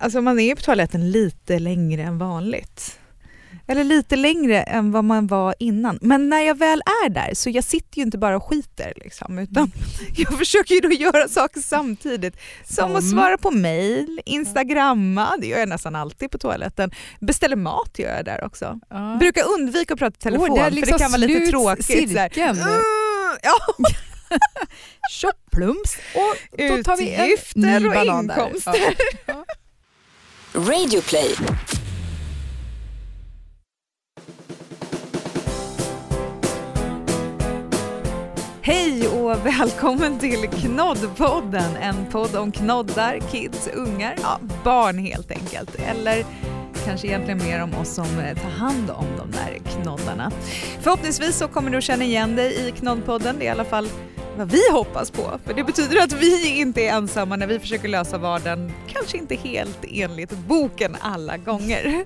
Alltså man är på toaletten lite längre än vanligt. Eller lite längre än vad man var innan. Men när jag väl är där så jag sitter ju inte bara och skiter liksom, utan jag försöker ju då göra saker samtidigt. Som att svara på mail, instagramma, det gör jag nästan alltid på toaletten. Beställer mat gör jag där också. Ja. Brukar undvika att prata i telefon Åh, det är för det liksom kan vara lite tråkigt. så här. Uh, ja. Tjopp-plums och då tar vi en ny banan där. inkomster. Ja. Radioplay! Hej och välkommen till Knoddpodden, en podd om knoddar, kids, ungar, ja, barn helt enkelt. Eller kanske egentligen mer om oss som eh, tar hand om de där knoddarna. Förhoppningsvis så kommer du att känna igen dig i Knoddpodden, det är i alla fall vad vi hoppas på. För det betyder att vi inte är ensamma när vi försöker lösa vardagen, kanske inte helt enligt boken alla gånger.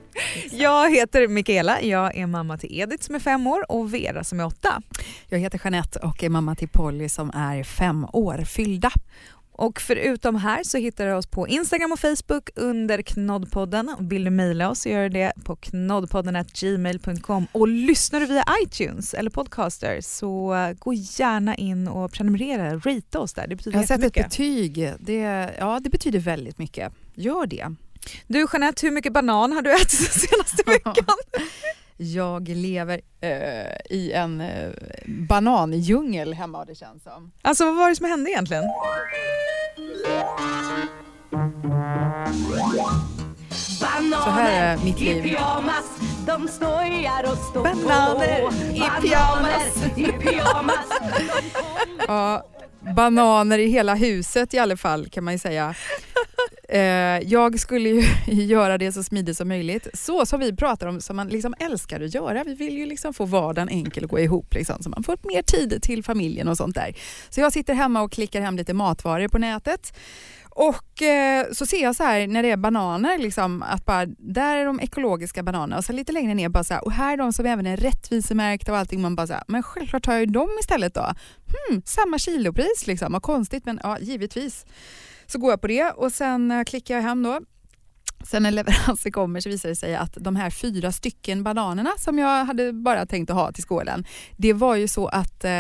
Jag heter Mikaela, jag är mamma till Edith som är fem år och Vera som är åtta. Jag heter Jeanette och är mamma till Polly som är fem år fyllda. Och förutom här så hittar du oss på Instagram och Facebook under Knoddpodden. Vill du mejla oss så gör du det på knoddpodden.gmail.com och lyssnar du via iTunes eller Podcaster så gå gärna in och prenumerera, rita oss där. Det betyder Jag har sett ett betyg. Det, ja, det betyder väldigt mycket. Gör det. Du Jeanette, hur mycket banan har du ätit senaste veckan? Jag lever eh, i en eh, banandjungel hemma det känns som. Alltså vad var det som hände egentligen? Så här är mitt liv. pyjamas, de skojar och står Bananer på. i pyjamas. Bananer i pyjamas. Ja, bananer i hela huset i alla fall kan man ju säga. Eh, jag skulle ju göra det så smidigt som möjligt. Så som vi pratar om, som man liksom älskar att göra. Vi vill ju liksom få vardagen enkel att gå ihop liksom, så man får mer tid till familjen och sånt där. Så jag sitter hemma och klickar hem lite matvaror på nätet. Och eh, så ser jag så här när det är bananer, liksom, att bara, där är de ekologiska bananerna och så lite längre ner bara så här, och här är de som även är rättvisemärkta och allting. Man bara så här, men självklart tar jag ju dem istället då. Hmm, samma kilopris liksom, vad konstigt men ja, givetvis. Så går jag på det och sen eh, klickar jag hem då. Sen när leveransen kommer så visar det sig att de här fyra stycken bananerna som jag hade bara tänkt att ha till skålen, det var ju så att eh,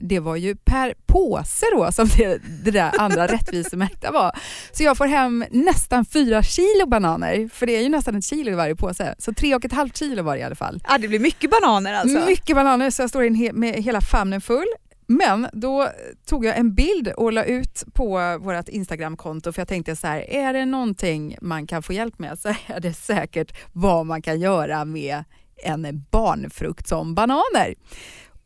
det var ju per påse då som det, det där andra rättvisemärkta var. Så jag får hem nästan fyra kilo bananer, för det är ju nästan ett kilo i varje påse. Så tre och ett halvt kilo var det i alla fall. Ja, det blir mycket bananer alltså. Mycket bananer så jag står in he- med hela famnen full. Men då tog jag en bild och la ut på vårt Instagramkonto för jag tänkte så här, är det någonting man kan få hjälp med så är det säkert vad man kan göra med en barnfrukt som bananer.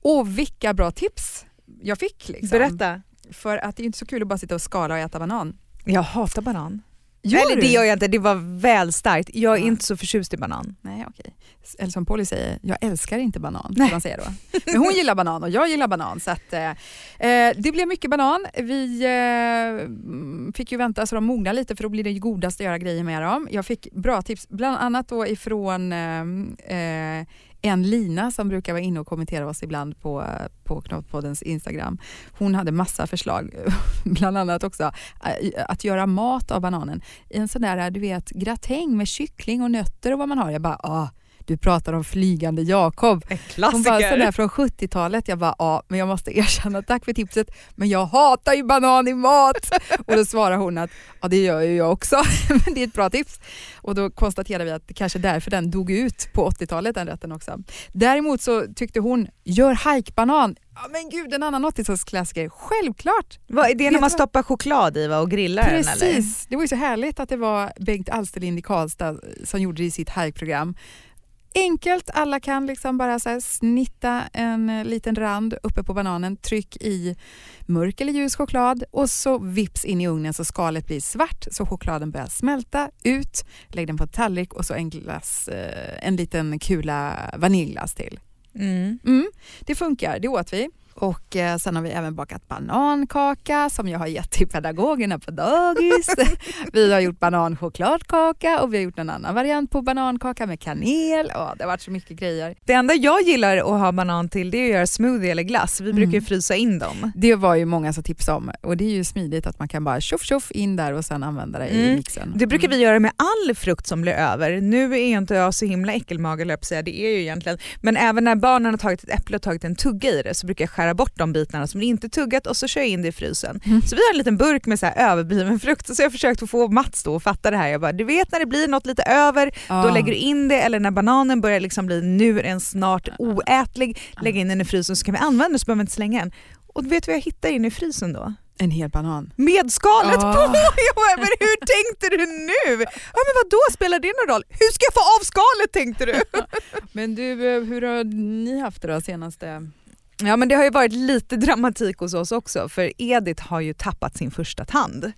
Och vilka bra tips jag fick. Liksom. Berätta. För att det är inte så kul att bara sitta och skala och äta banan. Jag hatar banan. Gör Eller du? det gör jag inte, det var väl starkt. Jag är Ja. inte så förtjust i banan. Nej, okej. Eller som Polly säger, jag älskar inte banan. Nej. Man säga då. Men hon gillar banan och jag gillar banan. Så att, eh, eh, det blev mycket banan. Vi eh, fick ju vänta så de mognar lite för då blir det ju godast att göra grejer med dem. Jag fick bra tips, bland annat då ifrån eh, eh, en Lina som brukar vara inne och kommentera oss ibland på, på Knottpoddens Instagram. Hon hade massa förslag, bland annat också eh, att göra mat av bananen. I en sån där, du vet, gratäng med kyckling och nötter och vad man har. Jag bara, ah, du pratar om flygande Jakob. En Hon bara sådär från 70-talet. Jag bara, ja, men jag måste erkänna, tack för tipset, men jag hatar ju banan i mat. och då svarar hon att, ja det gör ju jag också, men det är ett bra tips. Och då konstaterar vi att det kanske är därför den dog ut på 80-talet, den rätten också. Däremot så tyckte hon, gör hajkbanan. Ja men gud, en annan 80-talsklassiker. Självklart! Vad, är det när man stoppar choklad i va, och grillar den eller? Precis, det var ju så härligt att det var Bengt Alsterlind i Karlstad som gjorde det i sitt hajkprogram. Enkelt, alla kan liksom bara så snitta en eh, liten rand uppe på bananen, tryck i mörk eller ljus choklad och så vips in i ugnen så skalet blir svart så chokladen börjar smälta ut. Lägg den på en tallrik och så en, glass, eh, en liten kula vaniljglass till. Mm. Mm, det funkar, det åt vi. Och eh, sen har vi även bakat banankaka som jag har gett till pedagogerna på dagis. vi har gjort bananchokladkaka och vi har gjort en annan variant på banankaka med kanel. Åh, det har varit så mycket grejer. Det enda jag gillar att ha banan till det är att göra smoothie eller glass. Vi Mm. brukar ju frysa in dem. Det var ju många som tipsade om och det är ju smidigt att man kan bara tjoff tjoff in där och sen använda det i Mm. mixen. Det brukar vi Mm. göra med all frukt som blir över. Nu är inte jag så himla äckelmage det är ju egentligen. Men även när barnen har tagit ett äpple och tagit en tugga i det så brukar jag skära bort de bitarna som inte tuggat och så kör jag in det i frysen. Mm. Så vi har en liten burk med så här överbliven frukt och så har jag försökt få Mats då att fatta det här. Jag bara, du vet när det blir något lite över, då Ja. lägger du in det eller när bananen börjar liksom bli, nu är den snart oätlig, lägg in den i frysen så kan vi använda den så behöver vi inte slänga den. Och du vet vad jag hittar inne i frysen då? En hel banan. Med skalet Ah. på! Jag bara, men hur tänkte du nu? Ja men vad då spelar det någon roll? Hur ska jag få av skalet tänkte du? Men du, eh, hur har ni haft det då senaste? Ja men det har ju varit lite dramatik hos oss också för Edith har ju tappat sin första tand.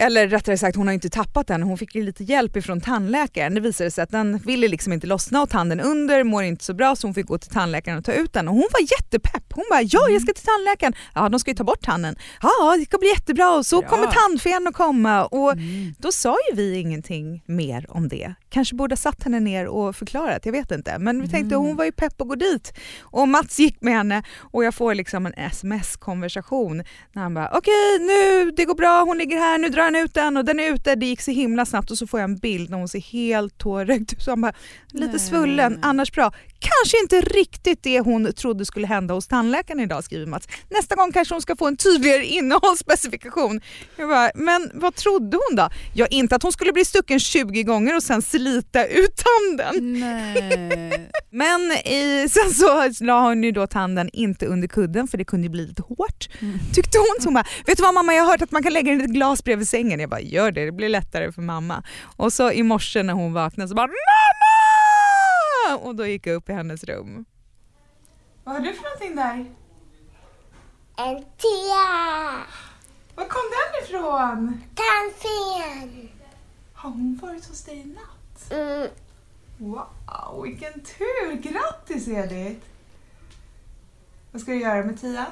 Eller rättare sagt hon har inte tappat den, hon fick ju lite hjälp ifrån tandläkaren. Det visade sig att den ville liksom inte lossna och tanden under mår inte så bra så hon fick gå till tandläkaren och ta ut den och hon var jättepepp. Hon bara ja jag ska till tandläkaren, ja de ska ju ta bort tanden. Ja det ska bli jättebra och så Ja. kommer tandfen att komma och Mm. då sa ju vi ingenting mer om det. Kanske borde ha satt henne ner och förklarat, jag vet inte. Men vi tänkte Mm. hon var ju pepp att gå dit. Och Mats gick med henne och jag får liksom en sms-konversation när han bara okej nu, det går bra, hon ligger här, nu drar han ut den och den är ute, det gick så himla snabbt och så får jag en bild när hon ser helt tårögd ut. Så han bara lite Nej. svullen, annars bra. Kanske inte riktigt det hon trodde skulle hända hos tandläkaren idag skriver Mats. Nästa gång kanske hon ska få en tydligare innehållsspecifikation. Jag bara, men vad trodde hon då? Ja, inte att hon skulle bli stucken 20 gånger och sen slita ut tanden. Nej. Men i, sen så la hon ju då tanden inte under kudden för det kunde bli lite hårt. Mm. Tyckte hon. Så hon bara, vet du vad mamma jag har hört att man kan lägga ett glas bredvid sängen. Jag bara, gör det, det blir lättare för mamma. Och så i morse när hon vaknade så bara, mamma! Och då gick jag upp i hennes rum. Vad har du för någonting där? En tia! Var kom den ifrån? Tandfen! Har hon varit hos dig i natt? Mm. Wow, vilken tur! Grattis Edith! Vad ska du göra med Tia?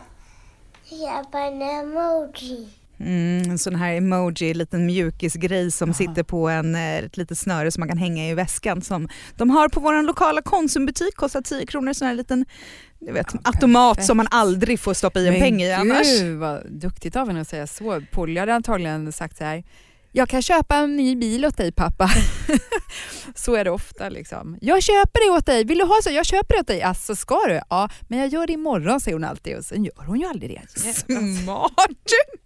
Köpa en emoji. Mm, en sån här emoji, liten mjukisgrej som Aha. sitter på en, eh, ett litet snöre som man kan hänga i väskan som de har på vår lokala Konsumbutik, kostar 10 kronor, sån här liten du vet, Ja, automat perfekt. som man aldrig får stoppa i en Men peng i annars. Gud vad duktigt av henne att säga så. Polly hade antagligen sagt så här. Jag kan köpa en ny bil åt dig pappa. så är det ofta. liksom. Jag köper det åt dig. Vill du ha så? Jag köper det åt dig. Alltså ska du? Ja, men jag gör det imorgon säger hon alltid och sen gör hon ju aldrig det. Smart!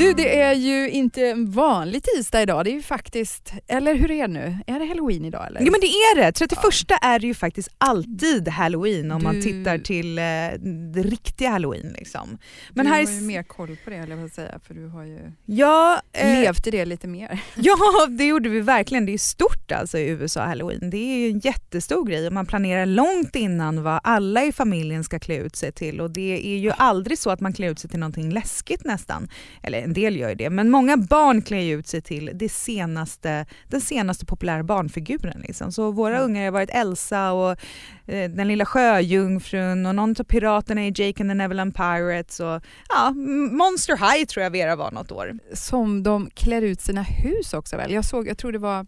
Du, det är ju inte en vanlig tisdag idag. Det är ju faktiskt, eller hur är det nu? Är det halloween idag eller? Jo men det är det, 31 är det ju faktiskt alltid halloween om man Du- tittar till eh, det riktiga halloween. Liksom. Men du här har ju mer koll på det höll jag säga, för du har ju Ja, eh, levt i det lite mer. Ja, det gjorde vi verkligen. Det är stort alltså i USA halloween. Det är ju en jättestor grej och man planerar långt innan vad alla i familjen ska klä ut sig till och det är ju aldrig så att man klär ut sig till någonting läskigt nästan. Eller en del gör ju det, men många barn klär ju ut sig till det senaste, den senaste populära barnfiguren. Liksom. Så våra Mm. ungar har varit Elsa och eh, den lilla sjöjungfrun och någon av piraterna i Jake and the Neverland Pirates och ja, Monster High tror jag Vera var något år. Som de klär ut sina hus också väl? Jag såg, jag tror det var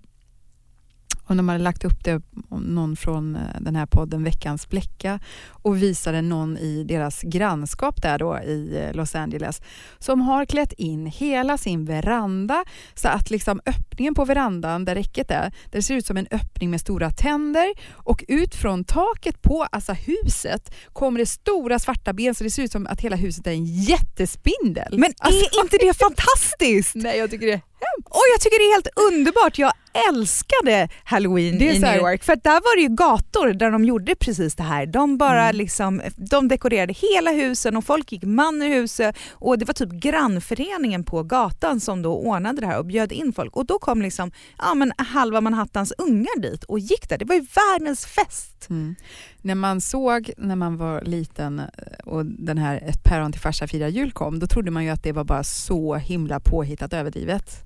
Och de hade lagt upp det, om någon från eh, den här podden Veckans Bläcka och visade någon i deras grannskap där då i eh, Los Angeles som har klätt in hela sin veranda så att liksom öppningen på verandan där räcket är, det ser ut som en öppning med stora tänder och ut från taket på alltså huset kommer det stora svarta ben så det ser ut som att hela huset är en jättespindel. Men Alltså, är inte det fantastiskt? Nej, jag tycker det Och jag tycker det är helt underbart. Jag älskade halloween i New York för där var det ju gator där de gjorde precis det här. De bara Mm. liksom, de dekorerade hela husen och folk gick man ur huset och det var typ grannföreningen på gatan som då ordnade det här och bjöd in folk och då kom liksom ja, men halva Manhattans ungar dit och gick där. Det var ju världens fest. Mm. När man såg när man var liten eh, och den här Ett päron till farsa firar jul kom, då trodde man ju att det var bara så himla påhittat överdrivet.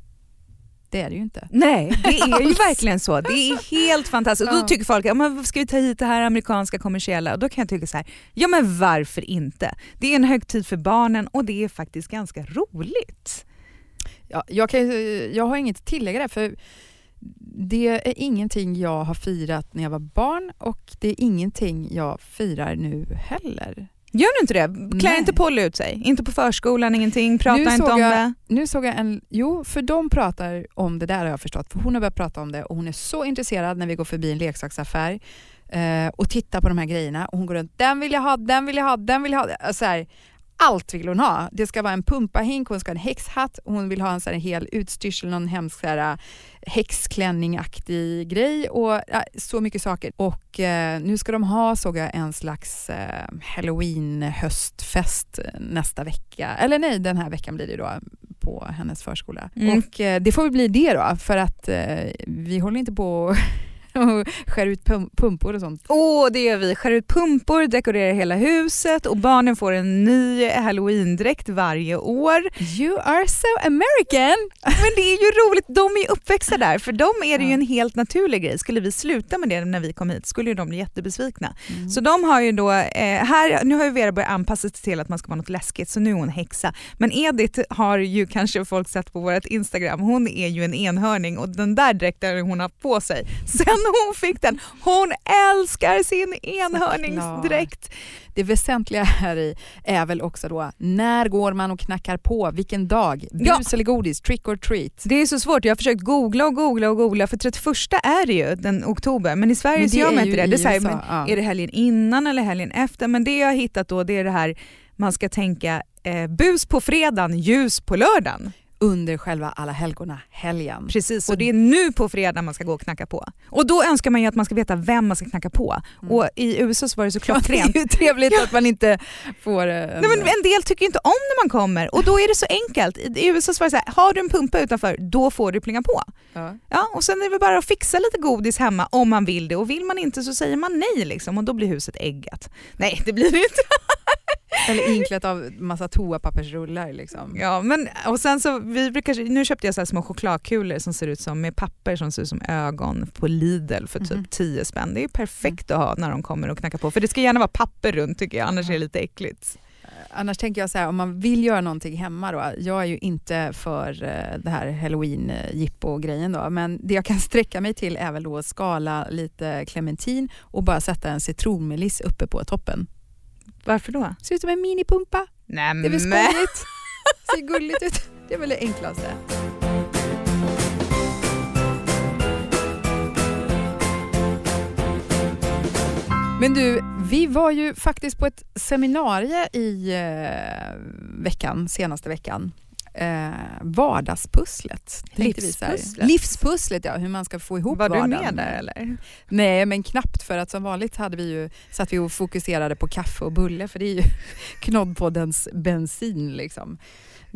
Det är det ju inte. Nej, det är ju verkligen så. Det är helt fantastiskt. Och då tycker folk, ja, men ska vi ta hit det här amerikanska kommersiella? Och då kan jag tycka så här, ja men varför inte? Det är en högtid för barnen och det är faktiskt ganska roligt. Ja, jag, kan, jag har inget att tillägga där, för det är ingenting jag har firat när jag var barn och det är ingenting jag firar nu heller. Gör du inte det? Klär Nej. inte Polly ut sig? Inte på förskolan, ingenting? Prata Nu inte om jag- det? Nu såg jag en, jo för de pratar om det där har jag förstått, för hon har börjat prata om det och hon är så intresserad när vi går förbi en leksaksaffär eh, och tittar på de här grejerna och hon går runt, den vill jag ha, den vill jag ha, den vill jag ha. Så här, allt vill hon ha. Det ska vara en pumpahink, hon ska ha en häxhatt, hon vill ha en så här hel utstyrsel, någon hemsk här, häxklänningaktig grej och ja, så mycket saker. Och eh, nu ska de ha, såg jag, en slags eh, halloween-höstfest nästa vecka. Eller nej, den här veckan blir det då på hennes förskola. Mm. Och eh, det får väl bli det då, för att vi håller inte på och skär ut pum- pumpor och sånt. Åh, det gör vi. Skär ut pumpor, dekorerar hela huset och barnen får en ny halloween-dräkt varje år. You are so American! Men det är ju roligt, de är ju uppväxta där, för dem är det ju en helt naturlig grej. Skulle vi sluta med det när vi kom hit skulle ju de bli jättebesvikna. Mm. Så de har ju då, eh, här, nu har ju Vera börjat anpassa sig till att man ska vara något läskigt så nu är hon häxa. Men Edith har ju kanske folk sett på vårt Instagram, hon är ju en enhörning och den där dräkten hon har på sig sen hon fick den, hon älskar sin enhörningsdräkt. Det väsentliga här i är väl också då, när går man och knackar på? Vilken dag? Bus Ja. eller godis? Trick or treat? Det är så svårt, jag har försökt googla och googla och googla för 31 är det ju den oktober men i Sverige Men så gör man inte det. det är, så här, USA, ja. är det helgen innan eller helgen efter? Men det jag har hittat då det är det här man ska tänka eh, bus på fredagen, ljus på lördagen. Under själva alla helgona helgen. Precis, Och- det är nu på fredag man ska gå och knacka på. Och då önskar man ju att man ska veta vem man ska knacka på. Och i USA så var det så Mm. Ja, det klockrent. är ju trevligt att man inte får... eh, En, Nej, men en del tycker inte om när man kommer och då är det så enkelt. I i USA så var det så här, har du en pumpa utanför, då får du plinga på. ja. Ja, och sen är det bara att fixa lite godis hemma om man vill det och vill man inte så säger man nej liksom och då blir huset äggat. Nej det blir det inte. Eller inklätt av massa toapappersrullar. Liksom. Ja, men, och sen så, vi brukar, nu köpte jag så här små chokladkulor som ser ut som med papper som ser ut som ögon på Lidl för typ Mhm. 10 spänn. Det är perfekt att ha när de kommer och knackar på för det ska gärna vara papper runt tycker jag annars är det lite äckligt. Annars tänker jag så här, om man vill göra någonting hemma då, jag är ju inte för eh, det här halloween jippo grejen då, men det jag kan sträcka mig till är väl då att skala lite clementin och bara sätta en citronmeliss uppe på toppen. Varför då? Ser ut som en minipumpa. Nej, Det är väl skojigt? Ser gulligt ut. Det är väl det enklaste. Men du, vi var ju faktiskt på ett seminarium i eh, veckan, senaste veckan. Eh, vardagspusslet. Livspusslet? Livspusslet, ja. Hur man ska få ihop Var du vardagen. med där eller? Nej, men knappt för att som vanligt hade vi ju, satt vi och fokuserade på kaffe och bulle för det är ju knoddpoddens bensin liksom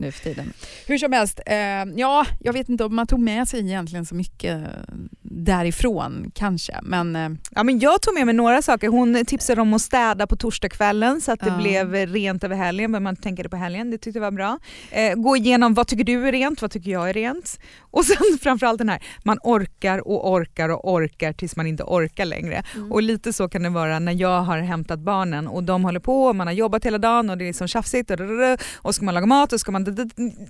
nu för tiden. Hur som helst, eh, ja, jag vet inte om man tog med sig egentligen så mycket därifrån kanske, men eh, Ja, men jag tog med mig några saker. Hon tipsade om att städa på torsdagskvällen så att det Ja. blev rent över helgen, men man tänker det på helgen. Det tyckte jag var bra. Eh, gå igenom vad tycker du är rent, vad tycker jag är rent? Och sen framförallt den här, man orkar och orkar och orkar tills man inte orkar längre. Och lite så kan det vara när jag har hämtat barnen och de håller på och man har jobbat hela dagen och det är liksom tjafsigt och, och ska man laga mat och ska man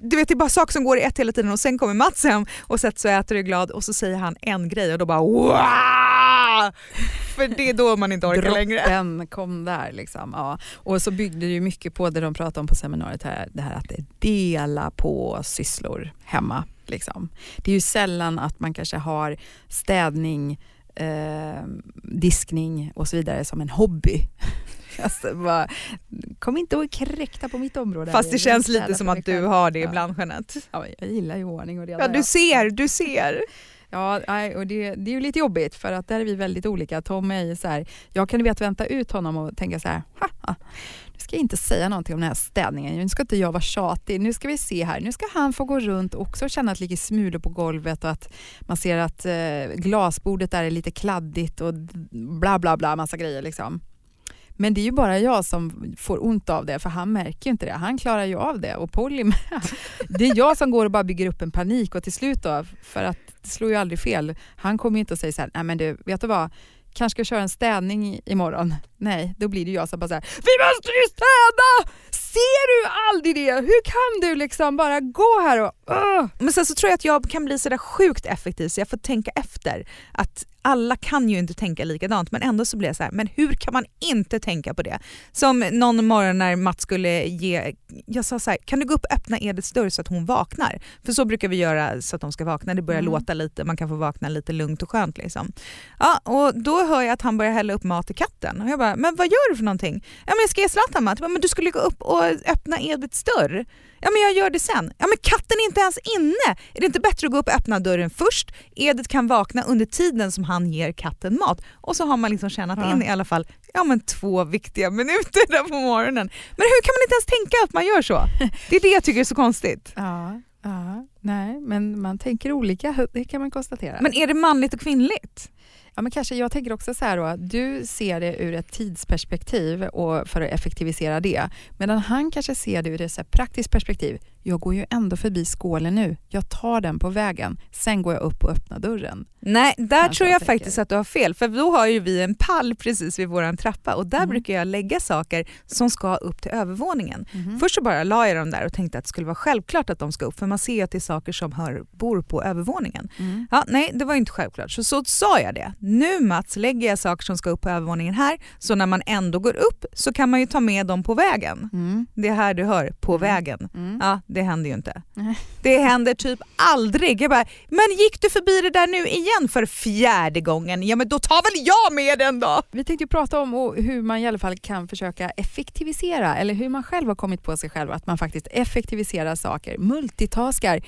du vet det är bara saker som går i ett hela tiden och sen kommer Mats hem och sätter sig och äter och är glad och så säger han en grej och då bara wow! För det är då man inte orkar längre. Droppen kom där. Liksom. Ja. Och så byggde det ju mycket på det de pratade om på seminariet, här, det här att dela på sysslor hemma. Liksom. Det är ju sällan att man kanske har städning, eh, diskning och så vidare som en hobby. Alltså, bara, kom inte och kräkta på mitt område. Fast det känns lite som att du har det Ja. ibland Jeanette. Ja, jag gillar ju ordning och reda. Ja du ser, du ser. Ja, och det, det är ju lite jobbigt för att där är vi väldigt olika. Tom är ju så här, jag kan vet vänta ut honom och tänka så här, "Haha, nu ska jag inte säga någonting om den här städningen, nu ska inte jag vara tjatig, nu ska vi se här, nu ska han få gå runt och känna att det ligger smulor på golvet och att man ser att eh, glasbordet där är lite kladdigt och bla bla bla, massa grejer liksom. Men det är ju bara jag som får ont av det, för han märker ju inte det. Han klarar ju av det och Polly med. Det är jag som går och bara bygger upp en panik och till slut då, för att det slår ju aldrig fel. Han kommer ju inte och säger så här, nej men du, vet du vad? Kanske ska köra en städning imorgon. Nej, då blir det jag som bara så här, vi måste ju städa! Ser du aldrig det? Hur kan du liksom bara gå här och... Ugh. Men sen så tror jag att jag kan bli sådär sjukt effektiv så jag får tänka efter. Att alla kan ju inte tänka likadant men ändå så blir jag så här, men hur kan man inte tänka på det? Som någon morgon när Mats skulle ge, jag sa så här, kan du gå upp och öppna Ediths dörr så att hon vaknar? För så brukar vi göra så att de ska vakna, det börjar Mm. låta lite, man kan få vakna lite lugnt och skönt liksom. Ja, och då hör jag att han börjar hälla upp mat till katten och jag bara, men vad gör du för någonting? Ja men jag ska ge Zlatan mat. Men du skulle gå upp och öppna Ediths dörr. Ja men jag gör det sen. Ja men katten är inte ens inne! Är det inte bättre att gå upp och öppna dörren först? Edith kan vakna under tiden som han ger katten mat. Och så har man liksom tjänat Ja. in i alla fall ja, men två viktiga minuter där på morgonen. Men hur kan man inte ens tänka att man gör så? Det är det jag tycker är så konstigt. Ja, ja, nej, men man tänker olika, det kan man konstatera. Men är det manligt och kvinnligt? Ja, men kanske, jag tänker också så här då, du ser det ur ett tidsperspektiv och för att effektivisera det. Medan han kanske ser det ur ett praktiskt perspektiv. Jag går ju ändå förbi skålen nu. Jag tar den på vägen. Sen går jag upp och öppnar dörren. Nej, där Kanske tror jag jag faktiskt att du har fel. För då har ju vi en pall precis vid vår trappa och där Mm. brukar jag lägga saker som ska upp till övervåningen. Först så bara la jag dem där och tänkte att det skulle vara självklart att de ska upp för man ser ju att det är saker som hör, bor på övervåningen. Mm. Ja, nej, det var inte självklart. Så, så sa jag det. Nu Mats lägger jag saker som ska upp på övervåningen här så när man ändå går upp så kan man ju ta med dem på vägen. Mm. Det är här du hör, på Mm. vägen. Mm. Ja, det händer ju inte. Det händer typ aldrig. Jag bara, men gick du förbi det där nu igen för fjärde gången? Ja men då tar väl jag med den då! Vi tänkte prata om hur man i alla fall kan försöka effektivisera eller hur man själv har kommit på sig själv att man faktiskt effektiviserar saker, multitaskar,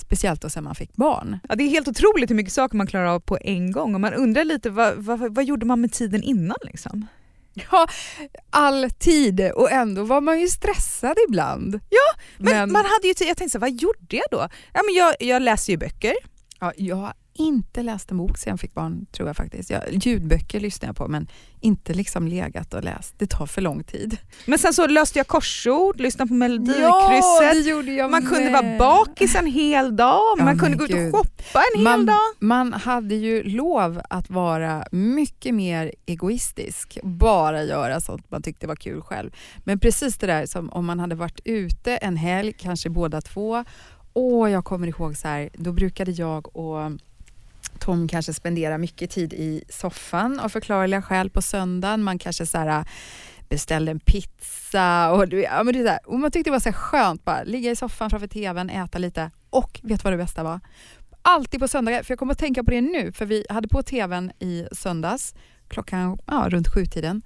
speciellt då sen man fick barn. Ja, det är helt otroligt hur mycket saker man klarar av på en gång och man undrar lite vad, vad, vad gjorde man med tiden innan liksom? Ja, all tid och ändå var man ju stressad ibland. Ja, Men, man hade ju tid, jag tänkte så här, vad gjorde jag då? Ja, men jag, jag läser ju böcker. Ja, jag inte läst en bok sen jag fick barn, tror jag faktiskt. Jag, ljudböcker lyssnar jag på, men inte liksom legat och läst. Det tar för lång tid. Men sen så löste jag korsord, lyssnade på Ja, Melodikrysset. det gjorde jag man kunde med. vara bakis en hel dag, Ja, man kunde gå ut och shoppa en hel man, dag. man hade ju lov att vara mycket mer egoistisk, bara göra sånt man tyckte var kul själv. Men precis det där som om man hade varit ute en helg, kanske båda två. Åh, jag kommer ihåg så här, då brukade jag och Tom kanske spenderar mycket tid i soffan av förklarliga skäl på söndagen. Man kanske så här, äh, beställde en pizza och, ja, men det där. och man tyckte det var så skönt bara ligga i soffan framför tvn, äta lite och vet du vad det bästa var? Alltid på söndagar, för jag kommer att tänka på det nu, för vi hade på tvn i söndags klockan ja, runt sjutiden.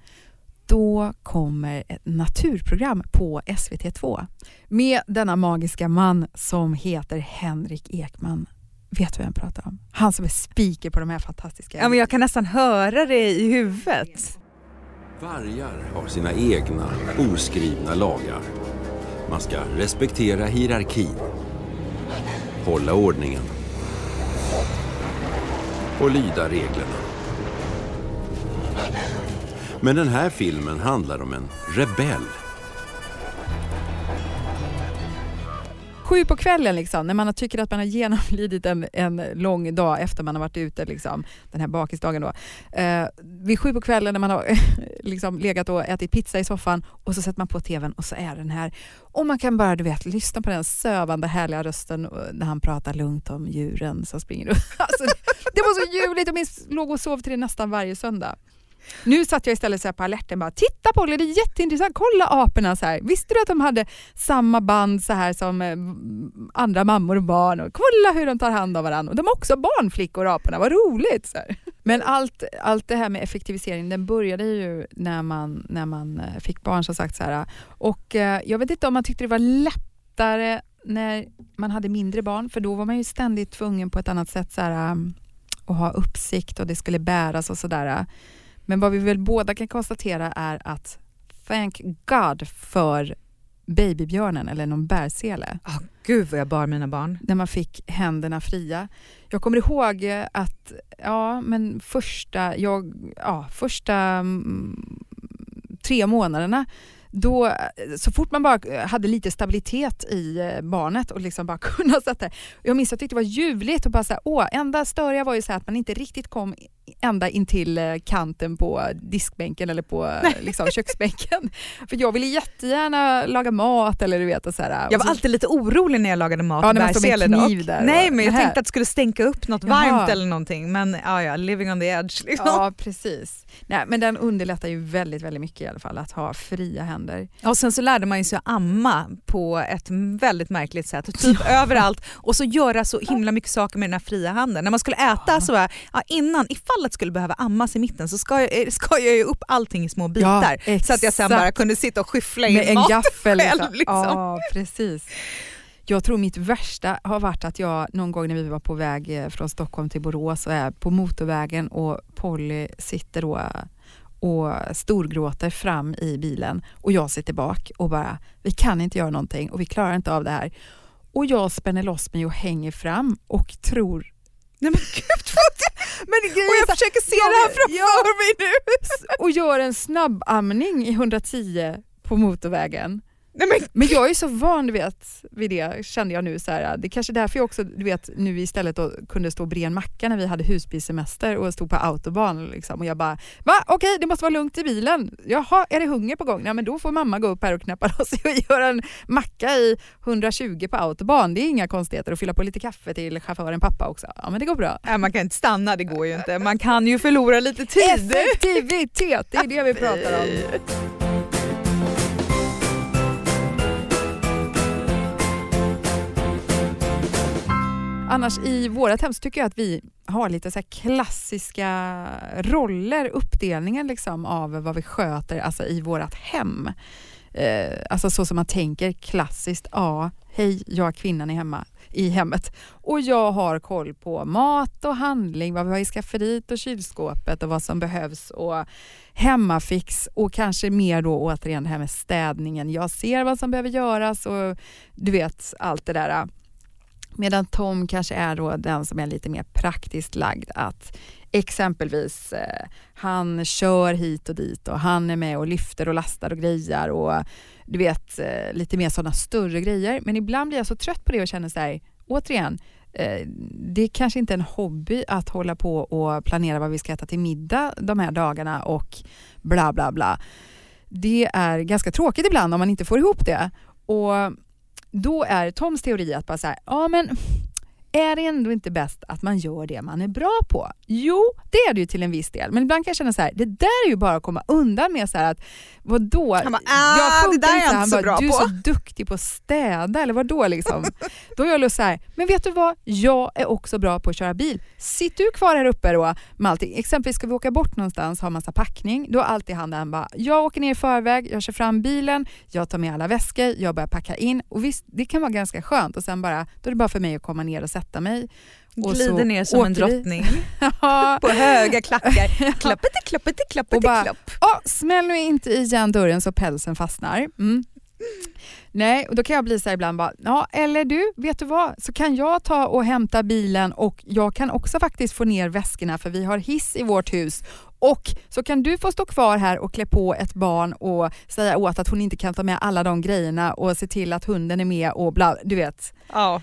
Då kommer ett naturprogram på SVT2 med denna magiska man som heter Henrik Ekman. Vet du vad jag pratar om? Han som är speaker på de här fantastiska... Ja, men jag kan nästan höra det i huvudet. Vargar har sina egna oskrivna lagar. Man ska respektera hierarkin, hålla ordningen och lyda reglerna. Men den här filmen handlar om en rebell sju på kvällen, liksom, när man tycker att man har genomlidit en, en lång dag efter man har varit ute, liksom, den här bakisdagen då. Eh, vid sju på kvällen när man har liksom, legat och ätit pizza i soffan och så sätter man på tvn och så är den här. Och man kan bara du vet, lyssna på den sövande härliga rösten när han pratar lugnt om djuren som springer runt. Alltså, det var så ljuvligt, jag minns, låg och sov till det nästan varje söndag. Nu satt jag istället så här på alerten bara, titta Polly, det är jätteintressant, kolla aporna så här. Visste du att de hade samma band så här som eh, andra mammor och barn? Och kolla hur de tar hand om varandra. Och de är också barnflickor aporna, vad roligt! Så här. Men allt, allt det här med effektivisering, den började ju när man, när man eh, fick barn som sagt. Så här. Och eh, jag vet inte om man tyckte det var lättare när man hade mindre barn, för då var man ju ständigt tvungen på ett annat sätt så här, mm, att ha uppsikt och det skulle bäras och sådär. Men vad vi väl båda kan konstatera är att thank God för babybjörnen eller någon bärsele. Ah, gud vad jag bar mina barn. När man fick händerna fria. Jag kommer ihåg att ja, men första, jag, ja, första mm, tre månaderna då, så fort man bara hade lite stabilitet i eh, barnet och liksom bara kunna sätta Jag minns att jag tyckte det var ljuvligt och bara så här, åh, enda störiga var ju så att man inte riktigt kom ända in till eh, kanten på diskbänken eller på eh, liksom, köksbänken. För jag ville jättegärna laga mat eller du vet. Och så här, Jag och var så, alltid lite orolig när jag lagade mat Ja, när man står med kniv där Nej men jag tänkte att det skulle stänka upp något Jaha. varmt eller någonting. Men ja, ja, living on the edge. Liksom. Ja, precis. Nej, men den underlättar ju väldigt, väldigt mycket i alla fall att ha fria händer. Och sen så lärde man sig att amma på ett väldigt märkligt sätt, typ överallt och så göra så himla mycket saker med den här fria handen. När man skulle äta så var ja, innan, ifall att skulle behöva ammas i mitten så ska jag, eh, ska jag ju upp allting i små bitar Ja, så att jag sen bara kunde sitta och skyffla in Med en mat gaffel. själv. liksom. Liksom. Ja, precis. Jag tror mitt värsta har varit att jag någon gång när vi var på väg eh, från Stockholm till Borås och är på motorvägen och Polly sitter då och storgråter fram i bilen och jag sitter bak och bara, vi kan inte göra någonting och vi klarar inte av det här. Och jag spänner loss mig och hänger fram och tror Nej men gud, men grejen och jag försöker se jag- det här framför mig nu. och gör en snabbamning i 110 på motorvägen. Nej, men, Men jag är så van vet, vid det kände jag nu. Så här, det är kanske är därför jag också du vet, nu istället då, kunde stå och bre en macka när vi hade husbilsemester och stod på autobahn. Liksom, och jag bara, va okej det måste vara lugnt i bilen. Jaha, är det hunger på gång? Nej, men då får mamma gå upp här och knäppa loss och göra en macka i 120 på autobahn. Det är inga konstigheter och fylla på lite kaffe till chauffören pappa också. Ja men det går bra. nej, man kan inte stanna, det går ju inte. Man kan ju förlora lite tid. Effektivitet, det är det vi pratar om. Annars i vårt hem så tycker jag att vi har lite så här klassiska roller, uppdelningen liksom av vad vi sköter alltså i vårt hem. Eh, alltså så som man tänker klassiskt, ja, hej, jag är kvinnan i, hemma, i hemmet och jag har koll på mat och handling, vad vi har i skafferiet och kylskåpet och vad som behövs och hemmafix och kanske mer då återigen det här med städningen. Jag ser vad som behöver göras och du vet allt det där. Medan Tom kanske är då den som är lite mer praktiskt lagd att exempelvis eh, han kör hit och dit och han är med och lyfter och lastar och grejar och du vet eh, lite mer sådana större grejer. Men ibland blir jag så trött på det och känner så här, återigen, eh, det är kanske inte en hobby att hålla på och planera vad vi ska äta till middag de här dagarna och bla bla bla. Det är ganska tråkigt ibland om man inte får ihop det. Och då är Toms teori att bara så här, ja men är det ändå inte bäst att man gör det man är bra på? Jo, det är det ju till en viss del. Men ibland kan jag känna så här, det där är ju bara att komma undan med så här att vadå? Han bara, "Ah, det där är jag Han inte så bara, bra du är på." så duktig på att städa eller vadå liksom? Då är jag lust så här, men vet du vad? Jag är också bra på att köra bil. Sitt du kvar här uppe då med allting. Exempelvis ska vi åka bort någonstans och ha massa packning. Då är alltid han han bara, jag åker ner i förväg, jag kör fram bilen, jag tar med alla väskor, jag börjar packa in och visst, det kan vara ganska skönt och sen bara, då är det bara för mig att komma ner och sätta mig. Och Glider så ner som en drottning på höga klackar. Klappete, klappete, klappete, Och bara- klapp. Ja, smäll nu inte igen dörren så pälsen fastnar. Mm. Nej, och då kan jag bli så här ibland bara, ja eller du, vet du vad, så kan jag ta och hämta bilen och jag kan också faktiskt få ner väskorna för vi har hiss i vårt hus Och så kan du få stå kvar här och klä på ett barn och säga åt att hon inte kan ta med alla de grejerna och se till att hunden är med och bla, du vet. Ja.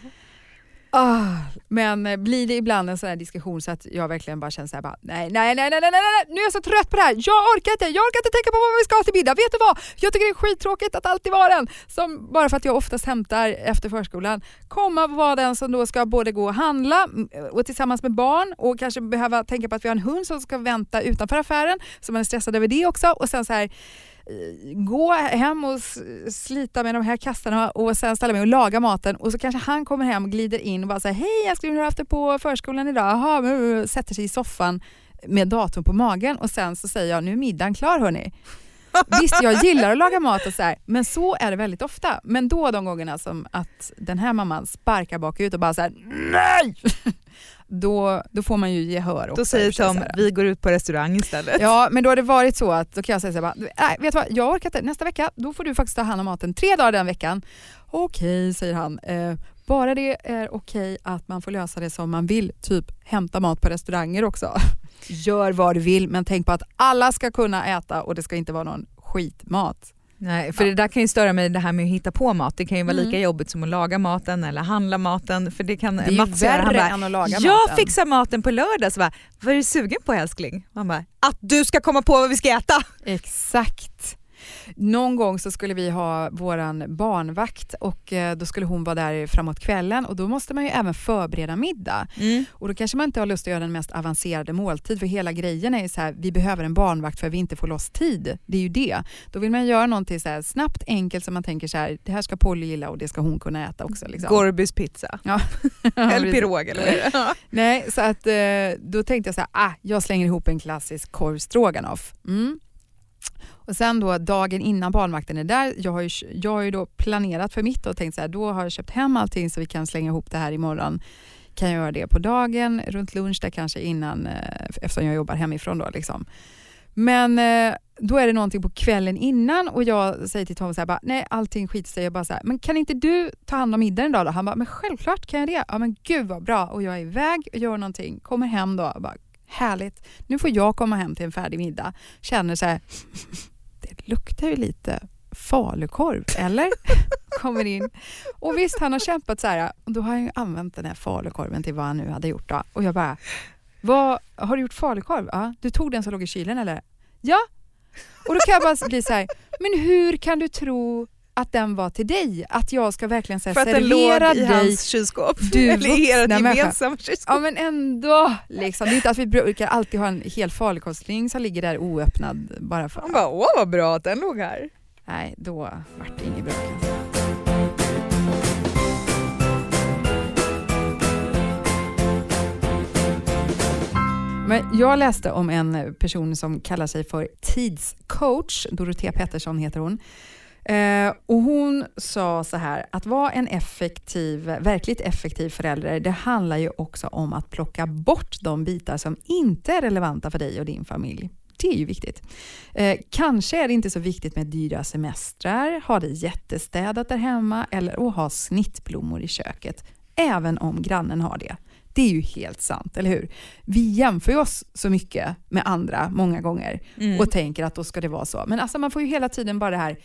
Oh, men eh, blir det ibland en sån här diskussion så att jag verkligen bara känner såhär, nej, nej, nej, nej, nej, nej, nej, nu är jag så trött på det här. Jag orkar inte, jag orkar inte tänka på vad vi ska ha till middag. Vet du vad? Jag tycker det är skittråkigt att alltid vara den som, bara för att jag oftast hämtar efter förskolan, komma och vara den som då ska både gå och handla mm, och tillsammans med barn och kanske behöva tänka på att vi har en hund som ska vänta utanför affären, så man är stressad över det också och sen så här gå hem och slita med de här kassarna och sen ställa mig och laga maten och så kanske han kommer hem och glider in och bara säger hej älskling hur har du haft det på förskolan idag? Aha, sätter sig i soffan med datorn på magen och sen så säger jag nu är middagen klar hörni. Visst, jag gillar att laga mat och så här, men så är det väldigt ofta. Men då de gångerna som att den här mamman sparkar bakut och bara så här, nej! Då, då får man ju gehör också. Då säger Tom, vi går ut på restaurang istället. Ja, men då har det varit så att då kan jag säga så här, nej, vet du vad, jag orkar inte. Nästa vecka, då får du faktiskt ta hand om maten tre dagar den veckan. Okej, säger han. Eh, bara det är okej att man får lösa det som man vill, typ hämta mat på restauranger också. Gör vad du vill, men tänk på att alla ska kunna äta och det ska inte vara någon skitmat. Nej, för det där kan ju störa mig det här med att hitta på mat. Det kan ju vara Mm. lika jobbigt som att laga maten eller handla maten. För det kan Det är ju Mats göra. Han värre bara, än att laga jag maten." fixar maten på lördag. Så bara, vad är du sugen på älskling? Man bara, att du ska komma på vad vi ska äta. Exakt. Någon gång så skulle vi ha våran barnvakt och eh, då skulle hon vara där framåt kvällen och då måste man ju även förbereda middag. Och då kanske man inte har lust att göra den mest avancerade måltid för hela grejen är ju så här, vi behöver en barnvakt för att vi inte får loss tid. Det är ju det. Då vill man göra någonting så här snabbt, enkelt som man tänker så här, det här ska Polly gilla och det ska hon kunna äta också. Liksom. Gorbys pizza. Ja. eller pirog eller vad det? Ja. Nej, så att eh, då tänkte jag så här, ah, jag slänger ihop en klassisk korv stroganoff. Mm. Och sen då dagen innan barnvakten är där, jag har ju, jag har ju då planerat för mitt och tänkt så här, då har jag köpt hem allting så vi kan slänga ihop det här imorgon. Kan jag göra det på dagen, runt lunch där kanske innan, eh, eftersom jag jobbar hemifrån då liksom. Men eh, då är det någonting på kvällen innan och jag säger till Tom så här, bara, nej allting skiter sig. Jag bara så här, men kan inte du ta hand om middagen idag då? Han bara, men självklart kan jag det. Ja men gud vad bra. Och jag är iväg och gör någonting, kommer hem då och bara, härligt. Nu får jag komma hem till en färdig middag. Känner så här, det luktar ju lite falukorv, eller? Kommer in. Och visst, han har kämpat så här, och då har han ju använt den här falukorven till vad han nu hade gjort. Då. Och jag bara, vad, har du gjort falukorv? Ja. Du tog den som låg i kylen eller? Ja. Och då kan jag bara bli så här, men hur kan du tro att den var till dig? Att jag ska verkligen så här, För att den låg i dig hans kylskåp. du eller i ert gemensamma kylskåp. Ja men ändå. Liksom. Det är inte att vi brukar alltid ha en hel falukorvsring som ligger där oöppnad bara för Han bara, åh vad bra att den låg här. Nej, då vart det inget bra. Men jag läste om en person som kallar sig för tidscoach. Dorotea Pettersson heter hon. Eh, och hon sa så här, att vara en effektiv, verkligt effektiv förälder, det handlar ju också om att plocka bort de bitar som inte är relevanta för dig och din familj. Det är ju viktigt. Eh, kanske är det inte så viktigt med dyra semestrar, ha det jättestädat där hemma eller att ha snittblommor i köket, även om grannen har det. Det är ju helt sant, eller hur? Vi jämför oss så mycket med andra många gånger Mm. och tänker att då ska det vara så. Men alltså man får ju hela tiden bara det här,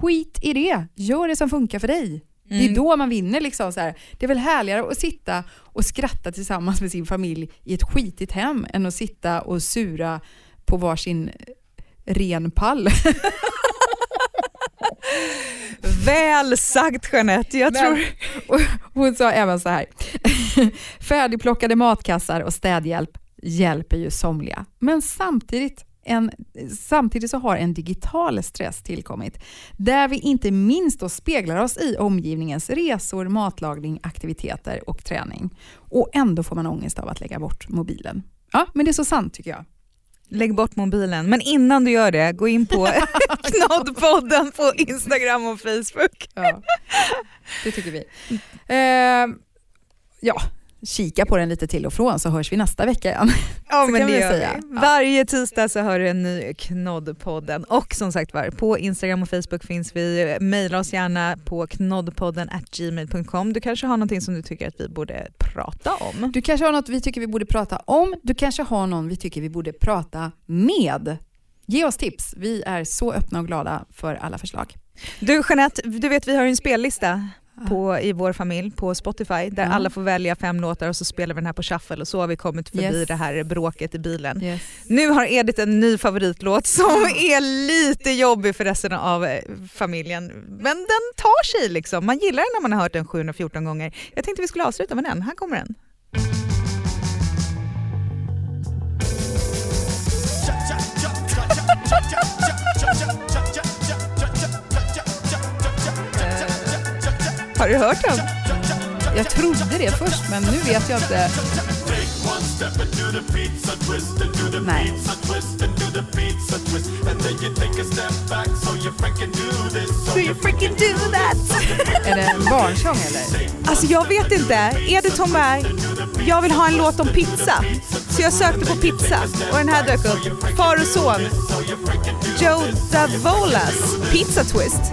skit i det, gör det som funkar för dig. Det är Mm. då man vinner. Liksom så här. Det är väl härligare att sitta och skratta tillsammans med sin familj i ett skitigt hem än att sitta och sura på varsin ren pall. Väl sagt Jeanette. Jag Men- tror... Och hon sa även så här, färdigplockade matkassar och städhjälp hjälper ju somliga. Men samtidigt, en, samtidigt så har en digital stress tillkommit, där vi inte minst då speglar oss i omgivningens resor, matlagning, aktiviteter och träning. Och ändå får man ångest av att lägga bort mobilen. Ja, men det är så sant tycker jag. Lägg bort mobilen. Men innan du gör det, gå in på Knoddpodden på Instagram och Facebook. Ja, det tycker vi. Eh, ja, kika på den lite till och från så hörs vi nästa vecka igen. Ja, Så men det gör säga. vi. Varje tisdag så hör du en ny Knoddpodden. Och som sagt var, på Instagram och Facebook finns vi. Maila oss gärna på knoddpodden gmail.com. Du kanske har någonting som du tycker att vi borde prata om? Du kanske har något vi tycker vi borde prata om. Du kanske har någon vi tycker vi borde prata med. Ge oss tips. Vi är så öppna och glada för alla förslag. Du Jeanette, du vet vi har en spellista på, i vår familj på Spotify där Ja. alla får välja fem låtar och så spelar vi den här på shuffle och så har vi kommit förbi Yes. det här bråket i bilen. Yes. Nu har Edith en ny favoritlåt som är lite jobbig för resten av eh, familjen. Men den tar sig liksom. Man gillar den när man har hört den 714 gånger. Jag tänkte vi skulle avsluta med den. Här kommer den. Har du hört den? Jag trodde det först men nu vet jag inte. Nej. Do you freaking do that? Är det en barnsång eller? Alltså jag vet inte. Edith hon bara, jag vill ha en låt om pizza. Så jag sökte på pizza och den här dök upp. Far och son. Joe Davolas Pizza Twist.